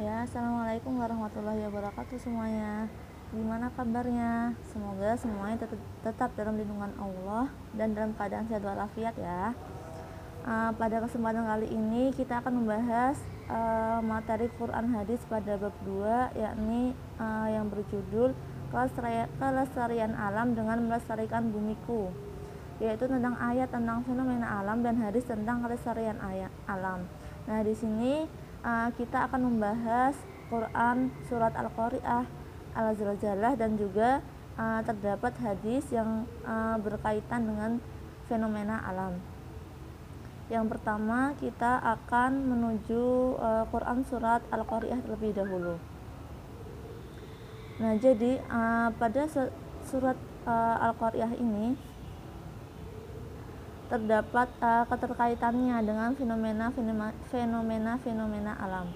Ya, Assalamualaikum warahmatullahi wabarakatuh semuanya Gimana kabarnya? Semoga semuanya tetap, tetap dalam lindungan Allah dan dalam keadaan sehat walafiat ya uh, Pada kesempatan kali ini kita akan membahas uh, materi Quran Hadis pada bab 2 yakni uh, yang berjudul Kelestarian Alam dengan Melestarikan Bumiku yaitu tentang ayat tentang fenomena alam dan hadis tentang kelestarian alam. Nah, di sini uh, kita akan membahas Quran surat Al-Qari'ah Al-Zalzalah dan juga uh, terdapat hadis yang uh, berkaitan dengan fenomena alam. Yang pertama kita akan menuju uh, Quran surat Al-Qari'ah terlebih dahulu. Nah, jadi uh, pada surat uh, Al-Qari'ah ini terdapat uh, keterkaitannya dengan fenomena fenomena alam.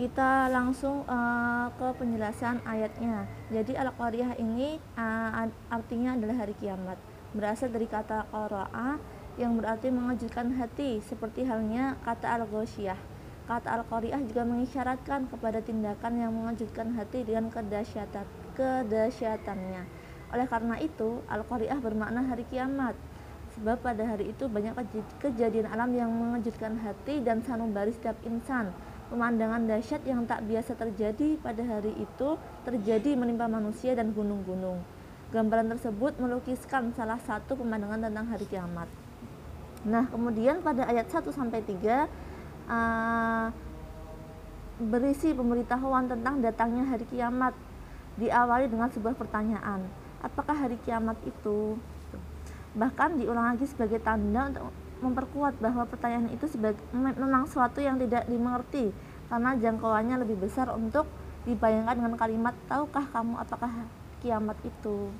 Kita langsung uh, ke penjelasan ayatnya. Jadi al-qariyah ini uh, artinya adalah hari kiamat. Berasal dari kata qara'a yang berarti mengejutkan hati seperti halnya kata al-ghasyiyah. Kata al-qariyah juga mengisyaratkan kepada tindakan yang mengejutkan hati dengan kedahsyatan kedahsyatannya oleh karena itu, Al-Qari'ah bermakna hari kiamat. Sebab pada hari itu banyak kejadian alam yang mengejutkan hati dan sanubari setiap insan. Pemandangan dahsyat yang tak biasa terjadi pada hari itu terjadi menimpa manusia dan gunung-gunung. Gambaran tersebut melukiskan salah satu pemandangan tentang hari kiamat. Nah, kemudian pada ayat 1 sampai 3 uh, berisi pemberitahuan tentang datangnya hari kiamat diawali dengan sebuah pertanyaan apakah hari kiamat itu? Bahkan diulang lagi sebagai tanda untuk memperkuat bahwa pertanyaan itu sebagai memang suatu yang tidak dimengerti. Karena jangkauannya lebih besar untuk dibayangkan dengan kalimat tahukah kamu apakah kiamat itu?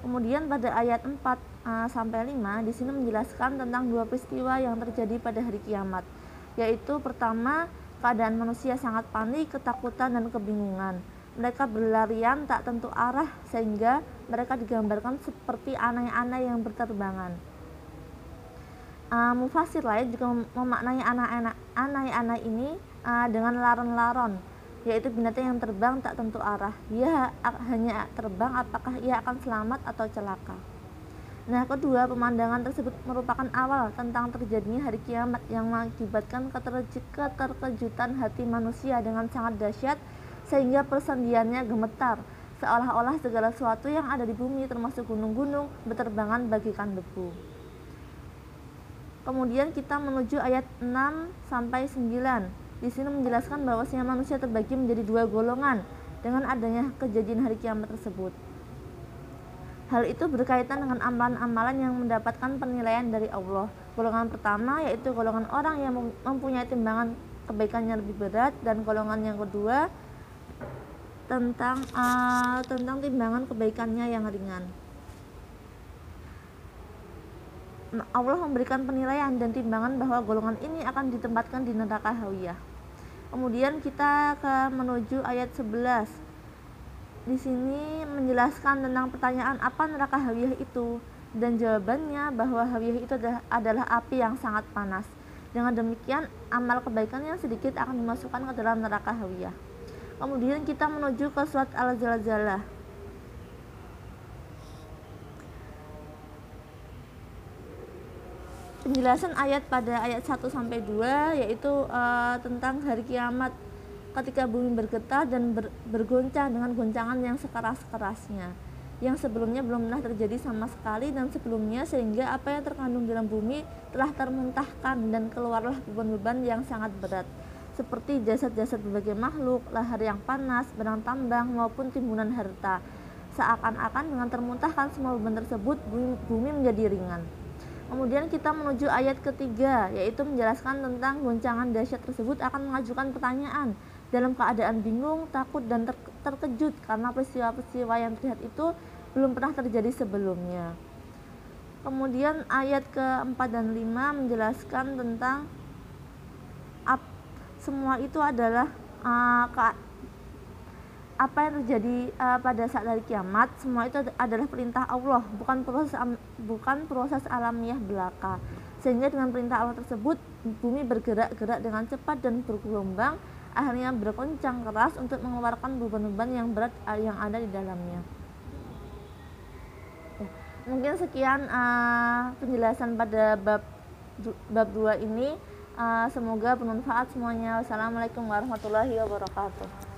Kemudian pada ayat 4 uh, sampai 5 di sini menjelaskan tentang dua peristiwa yang terjadi pada hari kiamat yaitu pertama keadaan manusia sangat panik ketakutan dan kebingungan mereka berlarian tak tentu arah sehingga mereka digambarkan seperti anak-anak yang berterbangan. Uh, mufasir lain juga memaknai anak-anak ini uh, dengan laron-laron yaitu binatang yang terbang tak tentu arah. Dia hanya terbang apakah ia akan selamat atau celaka. Nah, kedua, pemandangan tersebut merupakan awal tentang terjadinya hari kiamat yang mengakibatkan keterkejutan hati manusia dengan sangat dahsyat sehingga persendiannya gemetar seolah-olah segala sesuatu yang ada di bumi termasuk gunung-gunung berterbangan bagikan debu. Kemudian kita menuju ayat 6 sampai 9. Di sini menjelaskan bahwa bahwasanya manusia terbagi menjadi dua golongan dengan adanya kejadian hari kiamat tersebut. Hal itu berkaitan dengan amalan-amalan yang mendapatkan penilaian dari Allah. Golongan pertama yaitu golongan orang yang mempunyai timbangan kebaikannya lebih berat dan golongan yang kedua tentang uh, tentang timbangan kebaikannya yang ringan. Allah memberikan penilaian dan timbangan bahwa golongan ini akan ditempatkan di neraka hawiyah. Kemudian kita ke menuju ayat 11. Di sini menjelaskan tentang pertanyaan apa neraka hawiyah itu dan jawabannya bahwa hawiyah itu adalah, adalah api yang sangat panas. Dengan demikian, amal kebaikan yang sedikit akan dimasukkan ke dalam neraka hawiyah. Kemudian kita menuju ke surat Al-Zalzalah. Penjelasan ayat pada ayat 1 sampai 2 yaitu uh, tentang hari kiamat ketika bumi bergetar dan ber, bergoncang dengan goncangan yang sekeras-kerasnya yang sebelumnya belum pernah terjadi sama sekali dan sebelumnya sehingga apa yang terkandung dalam bumi telah termuntahkan dan keluarlah beban-beban yang sangat berat seperti jasad-jasad berbagai makhluk, lahar yang panas, benang tambang, maupun timbunan harta. Seakan-akan dengan termuntahkan semua beban tersebut, bumi, menjadi ringan. Kemudian kita menuju ayat ketiga, yaitu menjelaskan tentang goncangan dahsyat tersebut akan mengajukan pertanyaan dalam keadaan bingung, takut, dan ter terkejut karena peristiwa-peristiwa yang terlihat itu belum pernah terjadi sebelumnya. Kemudian ayat keempat dan lima menjelaskan tentang semua itu adalah uh, apa yang terjadi uh, pada saat hari kiamat semua itu adalah perintah Allah bukan proses bukan proses alamiah belaka. Sehingga dengan perintah Allah tersebut bumi bergerak-gerak dengan cepat dan bergelombang akhirnya bergoncang keras untuk mengeluarkan beban-beban yang berat yang ada di dalamnya. Ya, mungkin sekian uh, penjelasan pada bab bab 2 ini uh, semoga bermanfaat semuanya. Wassalamualaikum warahmatullahi wabarakatuh